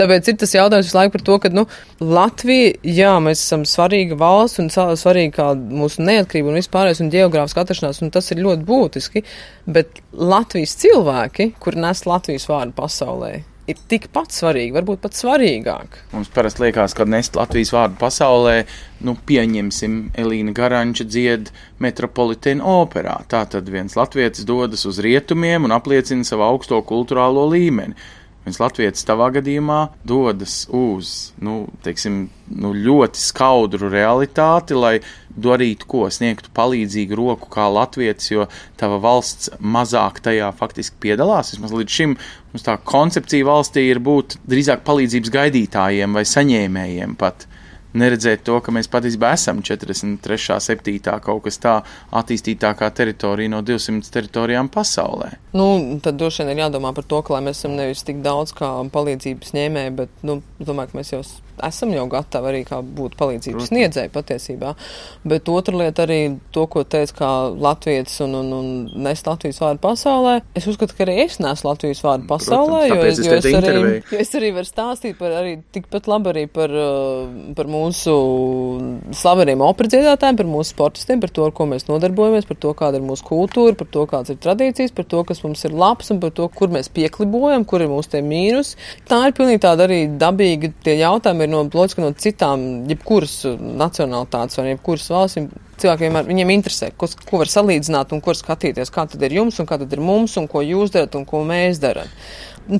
Speaker 2: Tāpēc ir tas jautājums visu laiku par to, ka nu, Latvija, jā, mēs esam svarīga valsts un svarīga kā mūsu neatkarība un vispārējais un geogrāfiska atrašanās, un tas ir ļoti būtiski, bet Latvijas cilvēki, kur nes Latvijas vārdu pasaulē, ir tikpat svarīgi, varbūt pat svarīgāk.
Speaker 1: Mums parasti liekas, ka nest Latvijas vārdu pasaulē, nu, pieņemsim, Elīna Garanča dzied metropolitēna operā. Tā tad viens latvietis dodas uz rietumiem un apliecina savu augsto kultūrālo līmeni. Viens latvietis tavā gadījumā dodas uz, nu, teiksim, nu, ļoti skaudru realitāti, lai darītu ko, sniegtu palīdzīgu roku kā latvietis, jo tava valsts mazāk tajā faktiski piedalās. Vismaz līdz šim mums tā koncepcija valstī ir būt drīzāk palīdzības gaidītājiem vai saņēmējiem pat neredzēt to, ka mēs patiesībā esam 43. 7. kaut kas tā attīstītākā teritorija no 200 teritorijām pasaulē.
Speaker 2: Nu, tad droši vien ir jādomā par to, ka mēs esam nevis tik daudz kā palīdzības ņēmēji, bet, nu, domāju, ka mēs jau esam jau gatavi arī būt palīdzības sniedzēji patiesībā. Bet otra lieta arī to, ko teica kā Latvijas un, un, un nes Latvijas vārdu pasaulē. Es uzskatu, ka arī es nesu Latvijas vārdu pasaulē,
Speaker 1: Protams,
Speaker 2: jo, es,
Speaker 1: es
Speaker 2: jo, es arī, jo es arī varu stāstīt par arī tikpat labi arī par, uh, par mūsu slaveniem operdziedātājiem, par mūsu sportistiem, par to, ar ko mēs nodarbojamies, par to, kāda ir mūsu kultūra, par to, kādas ir tradīcijas, par to, kas mums ir labs un par to, kur mēs pieklibojam, kur ir mūsu tie mīnus. Tā ir pilnīgi tāda arī dabīga tie jautājumi ir no, loģiski, no citām, jebkuras nacionālitātes vai jebkuras valstīm. Cilvēkiem vienmēr viņiem interesē, ko, ko var salīdzināt un kur skatīties, kā tad ir jums un kā tad ir mums un ko jūs darat un ko mēs darām.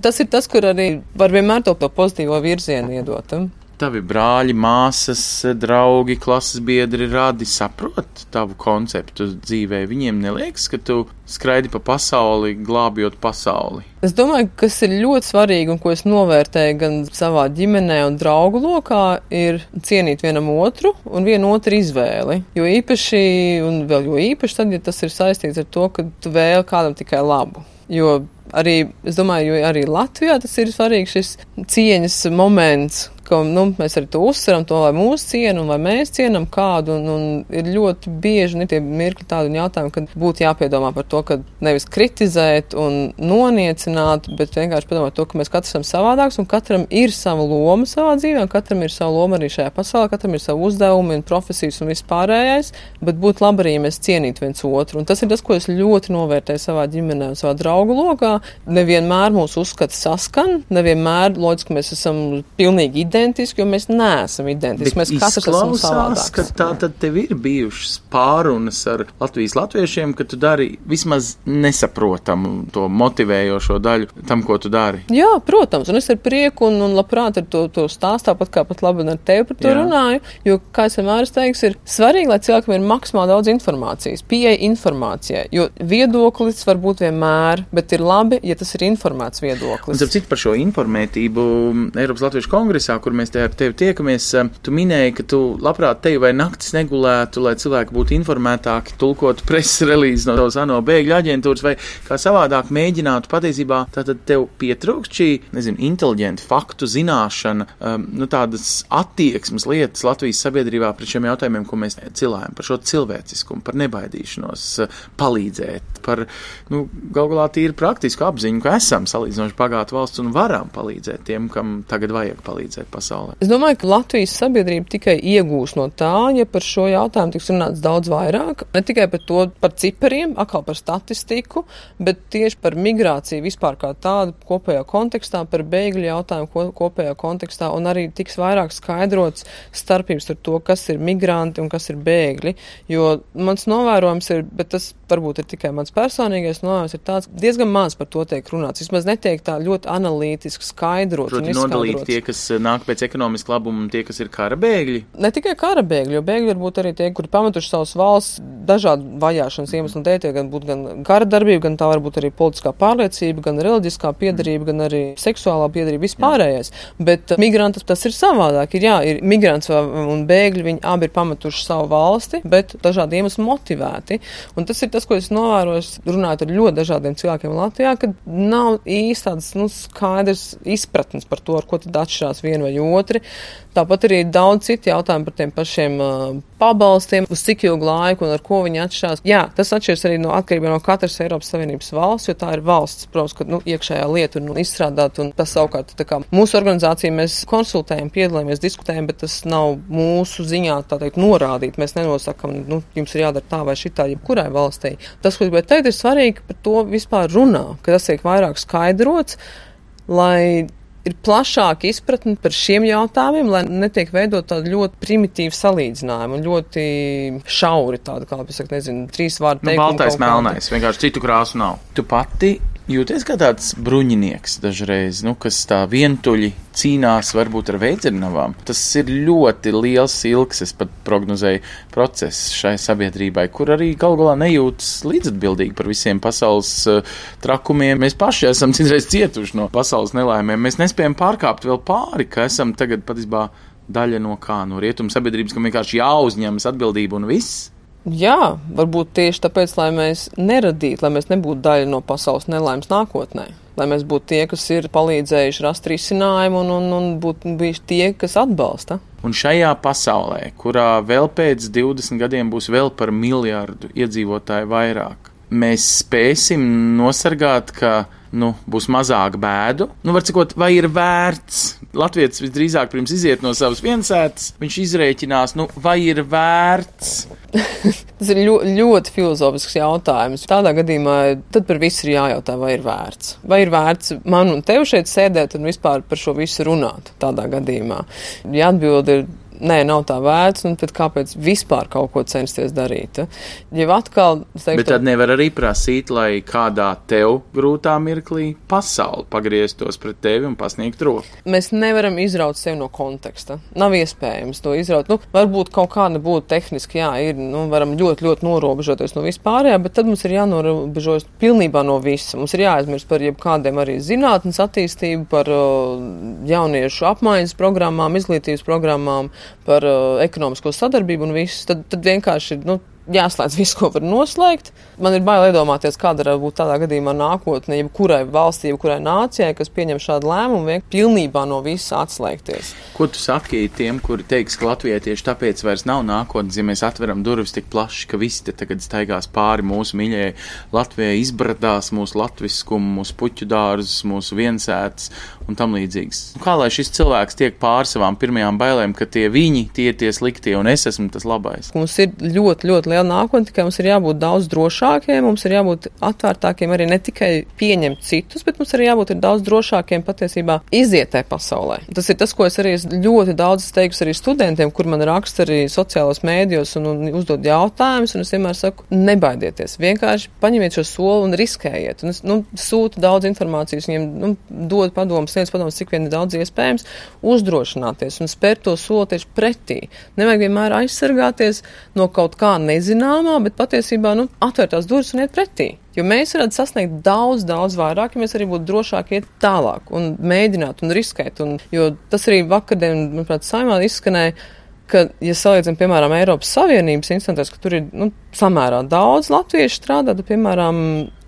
Speaker 2: Tas ir tas, kur arī var vienmēr to, to pozitīvo virzienu iedot. hm?
Speaker 1: Tavi brāļi, māsas, draugi, klases biedri radi saprot tavu konceptu dzīvē. Viņiem neliekas, ka tu skraidi pa pasauli, glābjot pasauli.
Speaker 2: Es domāju, kas ir ļoti svarīgi un ko es novērtēju gan savā ģimenē un draugu lokā, ir cienīt vienam otru un vienu otru izvēli. Jo īpaši, un vēl jo īpaši tad, ja tas ir saistīts ar to, ka tu vēli kādam tikai labu. Jo arī, es domāju, jo arī Latvijā tas ir svarīgs šis cieņas moments, ka nu, mēs arī to uzsveram, to, lai mūs ciena un vai mēs cienam kādu. Un, un ir ļoti bieži ne tie mirkļi tādi jautājumi, kad būtu jāpiedomā par to, ka nevis kritizēt un noniecināt, bet vienkārši padomāt to, ka mēs katrs esam savādāks un katram ir sava loma savā dzīvē, un katram ir sava loma arī šajā pasaulē, katram ir savu uzdevumu un profesijas un vispārējais, bet būtu labi arī, ja mēs cienītu viens otru. Un tas ir tas, ko es ļoti novērtēju savā ģimenē un savā draugu lokā. Nevienmēr mūsu uzskati saskan, nevienmēr loģiski mēs esam pilnīgi identiski, jo mēs neesam identiski. Mēs katrs esam
Speaker 1: izklausās, ka
Speaker 2: savādāks.
Speaker 1: tā tad tev ir bijušas pārunas ar Latvijas latviešiem, ka tu dari vismaz nesaprotamu to motivējošo daļu tam, ko tu dari.
Speaker 2: Jā, protams, un es ar prieku un, un labprāt ar to, to stāstu, tāpat kā pat labi un ar tevi par to
Speaker 1: Jā.
Speaker 2: Runāju. Jo, kā es vienmēr teiks, ir svarīgi, lai cilvēkam ir maksimāli daudz informācijas, pieeja informācijai. Jo viedoklis var būt vienmēr, bet ir labi, ja tas ir informēts
Speaker 1: Un,
Speaker 2: viedoklis.
Speaker 1: starp citu, par šo informētību Eiropas Latviešu kongresā, kur mēs te ar tevi tiekamies, eh, tu minēji, ka tu labprāt te vai naktis negulētu, lai cilvēki būtu informētāki, tulkotu preses relīzi no savas ANO bēgļu aģentūras, vai kā savādāk mēģinātu patiesībā, tātad tev pietrūkst šī, nezinu, inteliģenta faktu zināšana, um, nu tādas attieksmes lietas Latvijas sabiedrībā pret šiem jautājumiem, ko mēs cilājam, par šo cilvēciskumu, par nebaidīšanos, eh, palīdzēt, par, nu, gal galā tīri praktisku apziņu, ka esam salīdzinoši bagāta valsts un varam palīdzēt tiem, kam tagad vajag palīdzēt pasaulē.
Speaker 2: Es domāju, ka Latvijas sabiedrība tikai iegūs no tā, ja par šo jautājumu tiks runāts daudz vairāk. Ne tikai par to, par cipariem, atkal par statistiku, bet tieši par migrāciju vispār kā tādu kopējā kontekstā, par bēgļu jautājumu ko, kopējā kontekstā, un arī tiks vairāk skaidrots starpības ar to, kas ir migranti un kas ir bēgļi. Jo mans novērojums ir, bet tas varbūt ir tikai mans personīgais novērojums, ir tāds diezgan maz par to tiek runāts. Vismaz netiek tā ļoti analītiski skaidrots.
Speaker 1: Proti, nodalīt tie, kas eh, nāk pēc ekonomiska labuma, un tie, kas ir kara bēgļi.
Speaker 2: Ne tikai kara bēgļi, jo bēgļi var būt arī tie, kuri pametuši savus valsts dažādu vajāšanas iemeslu dēļ. Tie gan būtu gan kara darbība, gan tā var būt arī politiskā pārliecība, gan reliģiskā piedarība, gan arī seksuālā piedarība, vispārējais. Bet uh, migrantus tas ir savādāk. Ir, jā, ir migrants un bēgļi, viņi abi ir pametuši savu valsti, bet dažādu iemeslu motivēti. Un tas ir tas, ko es novēroju, runājot ar ļoti dažādiem cilvēkiem Latvijā, ka nav īsti tādas nu, skaidrs izpratnes par to, ar ko tad atšķirās viena vai otra. Tāpat arī ir daudz citu jautājumu par tiem pašiem uh, pabalstiem, uz cik ilgu laiku un ar ko viņi atšķirās. Jā, tas atšķiras arī no atkarībā no katras Eiropas Savienības valsts, jo tā ir valsts, protams, ka nu, iekšējā lieta ir nu, izstrādāta un tas savukārt kā mūsu organizācija mēs konsultējam, piedalāmies, diskutējam, bet tas nav mūsu ziņā teikt norādīt. Mēs nenosakam, nu, jums ir jādara tā vai šitā, jebkurai valstī. Tas, ko gribētu teikt, ir svarīgi par to vispār runā, ka tas tiek vairāk skaidrots, lai ir plašāka izpratne par šiem jautājumiem, lai netiek veidot tādu ļoti primitīvu salīdzinājumu un ļoti šauri tādu, kā es saku, nezinu, trīs vārdu
Speaker 1: Nu,
Speaker 2: teikumu
Speaker 1: baltais,
Speaker 2: kaut kādu.
Speaker 1: melnais, vienkārši citu krāsu nav. Tu pati jūties kā tāds bruņinieks dažreiz, nu, kas tā vientuļi cīnās varbūt ar veidzernavām. Tas ir ļoti liels, ilgs, es pat prognozēju, process šai sabiedrībai, kur arī galu galā nejūtas līdzatbildīgi par visiem pasaules uh, trakumiem. Mēs paši esam citreiz cietuši no pasaules nelaimēm. Mēs nespējam pārkāpt vēl pāri, ka esam tagad patiesībā daļa no kā no rietumu sabiedrības, kam vienkārši jāuzņemas atbildība un viss.
Speaker 2: Jā, varbūt tieši tāpēc, lai mēs neradītu, lai mēs nebūtu daļa no pasaules nelaimes nākotnē. Lai mēs būtu tie, kas ir palīdzējuši rast risinājumu un, un, un būtu bijuši tie, kas atbalsta.
Speaker 1: Un šajā pasaulē, kurā vēl pēc 20 gadiem būs vēl par miljardu iedzīvotāju vairāk, mēs spēsim nosargāt, ka nu, būs mazāk bēdu. Nu, var cikot, vai ir vērts? Latvijas visdrīzāk pirms iziet no savas viensētas, viņš izrēķinās, nu, vai ir vērts.
Speaker 2: Tas ir ļoti, ļoti filozofisks jautājums. Tādā gadījumā tad par visu ir jājautā, vai ir vērts. Vai ir vērts man un tev šeit sēdēt un vispār par šo visu runāt tādā gadījumā? Ja atbildi ir nē, nav tā vērts, un kāpēc vispār kaut ko censties darīt? Jau atkal,
Speaker 1: teiktu, Bet tad nevar arī prasīt, lai kādā tev grūtā mirklī pasauli pagrieztos pret tevi un pasniegt roku.
Speaker 2: Mēs nevaram izraut sevi no konteksta. Nav iespējams to izraut. Nu, varbūt kaut kāda būtu tehniski, jā, ir, nu, varam ļoti, ļoti norobežoties no vispārējā, bet tad mums ir jānorobežojas pilnībā no visa. Mums ir jāaizmirst par jebkādiem arī zinātnes attīstību, par uh, jauniešu apmaiņas programmām, izglītības programmām, par uh, ekonomisko sadarbību un visu, tad, tad vienkārši nu, jāslēdz viss, ko var noslēgt. Man ir bail iedomāties, kāda var būt tādā gadījumā nākotne, jebkurai valstī, jebkurai nācijai, kas pieņem šādu lēmumu, vienkārši pilnībā no visa atslēgties.
Speaker 1: Ko tu saki tiem, kuri teiks, ka Latvijai tieši tāpēc vairs nav nākotnes, ja mēs atveram durvis tik plaši, ka visi te tagad staigās pāri mūsu mīļajai Latvijai, izbradās mūsu latviskumu, mūsu puķu dārzus, mūsu viensētas un tam līdzīgs. Kā lai šis cilvēks tiek pāri savām pirmajām bailēm, ka tie viņi, tie ir tie sliktie un es esmu tas labais?
Speaker 2: Mums ir ļoti, ļoti liela nākotne, tikai mums ir jābūt daudz drošākiem, mums ir jābūt atvērtākiem arī ne tikai pieņemt citus, bet mums arī jābūt daudz drošākiem patiesībā izietē pasaulē. Tas ir tas, ko es arī ļoti daudz teiktu arī studentiem, kur man raksta arī sociālos mēdījos un, un uzdod jautājumus, un es vienmēr saku, nebaidieties, vienkārši paņemiet šo soli un riskējiet. Un es nu, sūtu daudz informācijas, viņiem nu, dod padomus, sniedz padomus, cik vien daudz iespējams, uzdrošināties un spērt to soli tieši pretī. Nevajag vienmēr aizsargāties no kaut kā nezināmā nezināmā, bet patiesībā nu, atvērtās durvis un iet pretī. Jo mēs varētu sasniegt daudz, daudz vairāk, ja mēs arī būtu drošāk iet tālāk un mēģināt un riskēt. Un, jo tas arī vakardien, manuprāt, saimā izskanēja, ka, ja salīdzinām, piemēram, Eiropas Savienības institūtos, ka tur ir nu, samērā daudz latviešu strādā, tad, piemēram,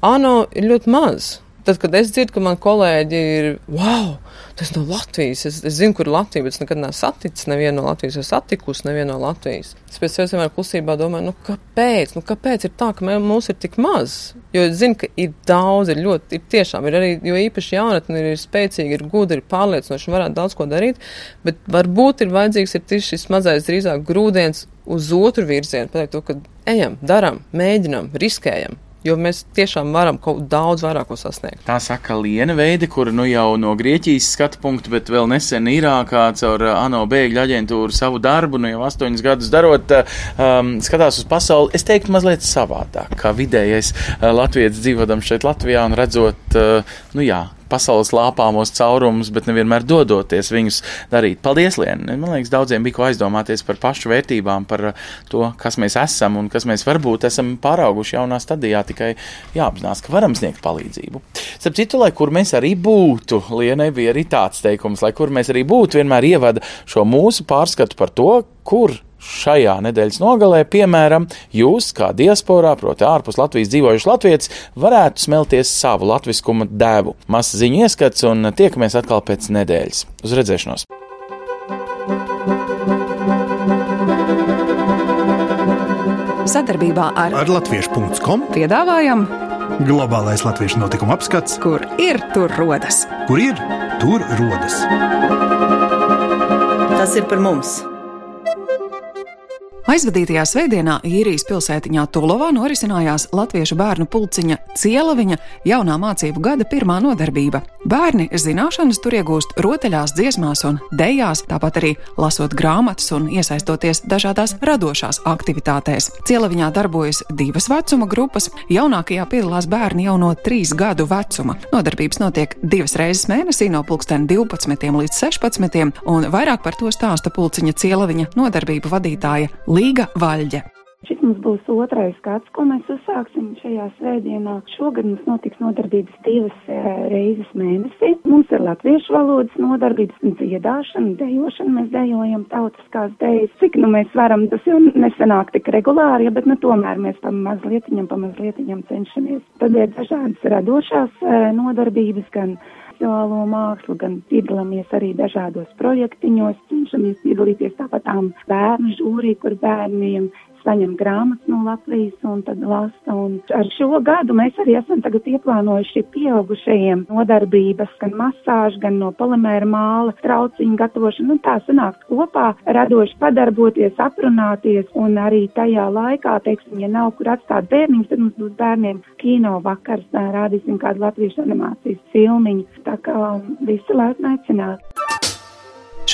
Speaker 2: ANO ir ļoti maz. Tad, kad es dzirdu, ka man kolēģi ir, wow, tas no Latvijas, es, es zinu, kur Latvija, bet es nekad neesmu saticis nevienu no Latvijas, es satikusi nevienu no Latvijas. Es pēc sevis vienmēr klusībā domāju, nu kāpēc, nu kāpēc ir tā, ka mē, mūs ir tik maz? Jo es zinu, ka ir daudz, ir ļoti, ir tiešām, ir arī, jo īpaši jaunatni ir, spēcīgi, ir gudri, ir pārliecinoši varētu daudz ko darīt, bet varbūt ir vajadzīgs ir tieši šis mazais drīzāk grūdienis uz otru virzienu, pateikt to, ka ejam, daram, mēģinam, riskējam jo mēs tiešām varam kaut daudz vairāk sasniegt.
Speaker 1: Tā saka Liena Veide, kura nu jau no Grieķijas skatu punktu, bet vēl nesen Irākā caur uh, ANO bēgļu aģentūru savu darbu, nu jau astoņus gadus darot, uh, um, skatās uz pasauli, es teiktu mazliet savādāk, kā vidējais uh, latviečs dzīvodam šeit Latvijā un redzot, uh, nu jā, pasaules lāpāmos caurumus, bet nevienmēr dodoties viņus darīt. Paldies, Lien! Man liekas, daudziem bija ko aizdomāties par pašu vērtībām, par to, kas mēs esam un kas mēs varbūt esam pārauguši jaunā stadijā, tikai jāapzinās, ka varam sniegt palīdzību. Starp citu, lai kur mēs arī būtu, Lienai bija arī tāds teikums, lai kur mēs arī būtu, vienmēr ievada šo mūsu pārskatu par to, kur šajā nedēļas nogalē, piemēram, jūs, kā diasporā, proti, ārpus Latvijas dzīvojuši latvieci, varētu smelties savu latviskuma devu. Masa ziņu ieskats un tiekamies atkal pēc nedēļas. Uz redzēšanos!
Speaker 3: Sadarbībā ar,
Speaker 4: ar Latviešu.com
Speaker 3: piedāvājam
Speaker 4: globālais latviešu notikuma apskats,
Speaker 3: kur ir tur rodas.
Speaker 4: Kur ir tur rodas?
Speaker 3: Tas ir par mums! Aizvadītajā svētdienā īrijas pilsētiņā Tulovā norisinājās latviešu bērnu pulciņa Cielaviņa jaunā mācību gada pirmā nodarbība. Bērni zināšanas tur iegūst rotaļās, dziesmās un dejās, tāpat arī lasot grāmatas un iesaistoties dažādās radošās aktivitātēs. Cielaviņā darbojas divas vecuma grupas. Jaunākajā piedalās bērni jau no trīs gadu vecuma. Nodarbības notiek divas reizes mēnesī no pulksten 12 līdz 16, un vairāk par to stāsta pulciņa Cielaviņa nodarbību vadītāja Līga Vaļģe.
Speaker 5: Šis mums būs otrais gads, ko mēs uzsāksim šajā svētdienā. Šogad mums notiks nodarbības divas e, reizes mēnesī. Mums ir latviešu valodas nodarbības un dziedāšana, dejošana. Mēs dejojam tautiskās dejas. Cik nu mēs varam, tas jau nesanāk tik regulāri, ja, bet nu tomēr mēs pa mazlietiņam, pa mazlietiņam cenšamies. Tad ir dažādas radošās e, nodarbības, gan vizuālo mākslu, gan piedalāmies arī dažādos projektiņos, cenšamies piedalīties tāpat tām bērnu žūrī, kur bērniem saņem grāmatas no Latvijas un tad lasa. Un ar šo gadu mēs arī esam tagad ieplānojuši pieaugušajiem nodarbības, gan masāžu, gan no polimēra māla, trauciņu gatavošanu. Nu, tā sanākt kopā, radoši padarboties, aprunāties un arī tajā laikā, teiksim, ja nav kur atstāt bērniņus, tad mums būs bērniem kino vakars, rādīsim kādu latviešu animācijas filmiņu. Tā kā visi laipni aicināti.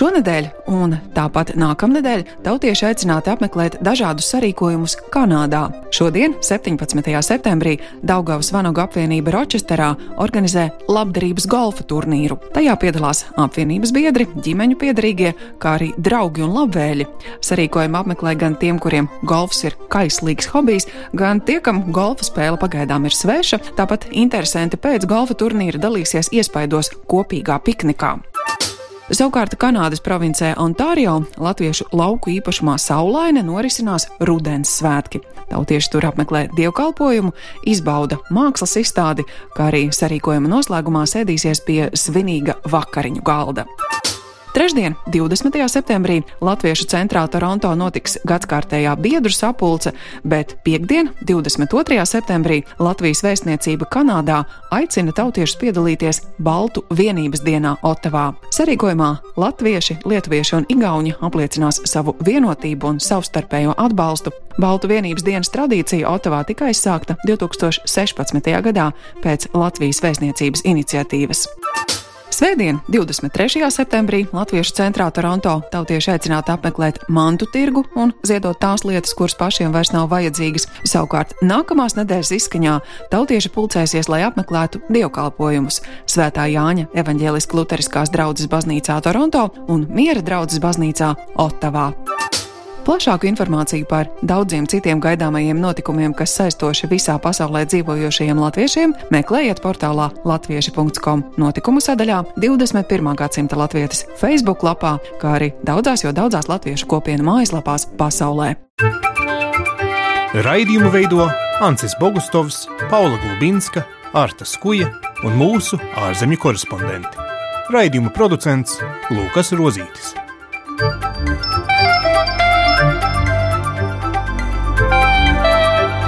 Speaker 3: Šonadēļ un tāpat nākamnedēļ tautieši aicināti apmeklēt dažādus sarīkojumus Kanādā. Šodien, 17. septembrī, Daugavas Vanagu apvienība Rochesterā organizē labdarības golfa turnīru. Tajā piedalās apvienības biedri, ģimeņu piedarīgie, kā arī draugi un labvēļi. Sarīkojumu apmeklē gan tiem, kuriem golfs ir kaislīgs hobijs, gan tie, kam golfa spēle pagaidām ir sveša, tāpat interesanti pēc golfa turnīra dalīsies iespaidos kopīgā piknikā. Savukārt Kanādas provincē Ontārio latviešu lauku īpašumā Saulaine norisinās rudens svētki. Tautieši tur apmeklē dievkalpojumu, izbauda mākslas izstādi, kā arī sarīkojuma noslēgumā sēdīsies pie svinīga vakariņu galda. Trešdien, 20. septembrī, Latviešu centrā Toronto notiks gadskārtējā biedru sapulce, bet piekdien, 22. septembrī, Latvijas vēstniecība Kanādā aicina tautiešus piedalīties Baltu vienības dienā Otavā. Sarīkojumā latvieši, lietuvieši un igauņi apliecinās savu vienotību un savstarpējo atbalstu. Baltu vienības dienas tradīcija Otavā tika aizsākta 2016. gadā pēc Latvijas vēstniecības iniciatīvas. Svētdien, 23. septembrī, Latviešu centrā Toronto tautieši aicināti apmeklēt mantu tirgu un ziedot tās lietas, kuras pašiem vairs nav vajadzīgas. Savukārt, nākamās nedēļas izskaņā tautieši pulcēsies, lai apmeklētu dievkalpojumus Svētā Jāņa evaņģēliskā luteriskās draudzes baznīcā Toronto un Miera draudzes baznīcā Ottavā. Plašāku informāciju par daudziem citiem gaidāmajiem notikumiem, kas saistoši visā pasaulē dzīvojošajiem latviešiem, meklējiet portālā latvieši.com notikumu sadaļā 21. gadsimta latvietis Facebook lapā, kā arī daudzās, jo daudzās latviešu kopienu mājaslapās pasaulē.
Speaker 4: Raidījumu veido Ancis Bogustovs, Paula Gulbinska, Arta Skuja un mūsu ārzemju korespondenti. Raidījuma producents Lūkas Rozītis.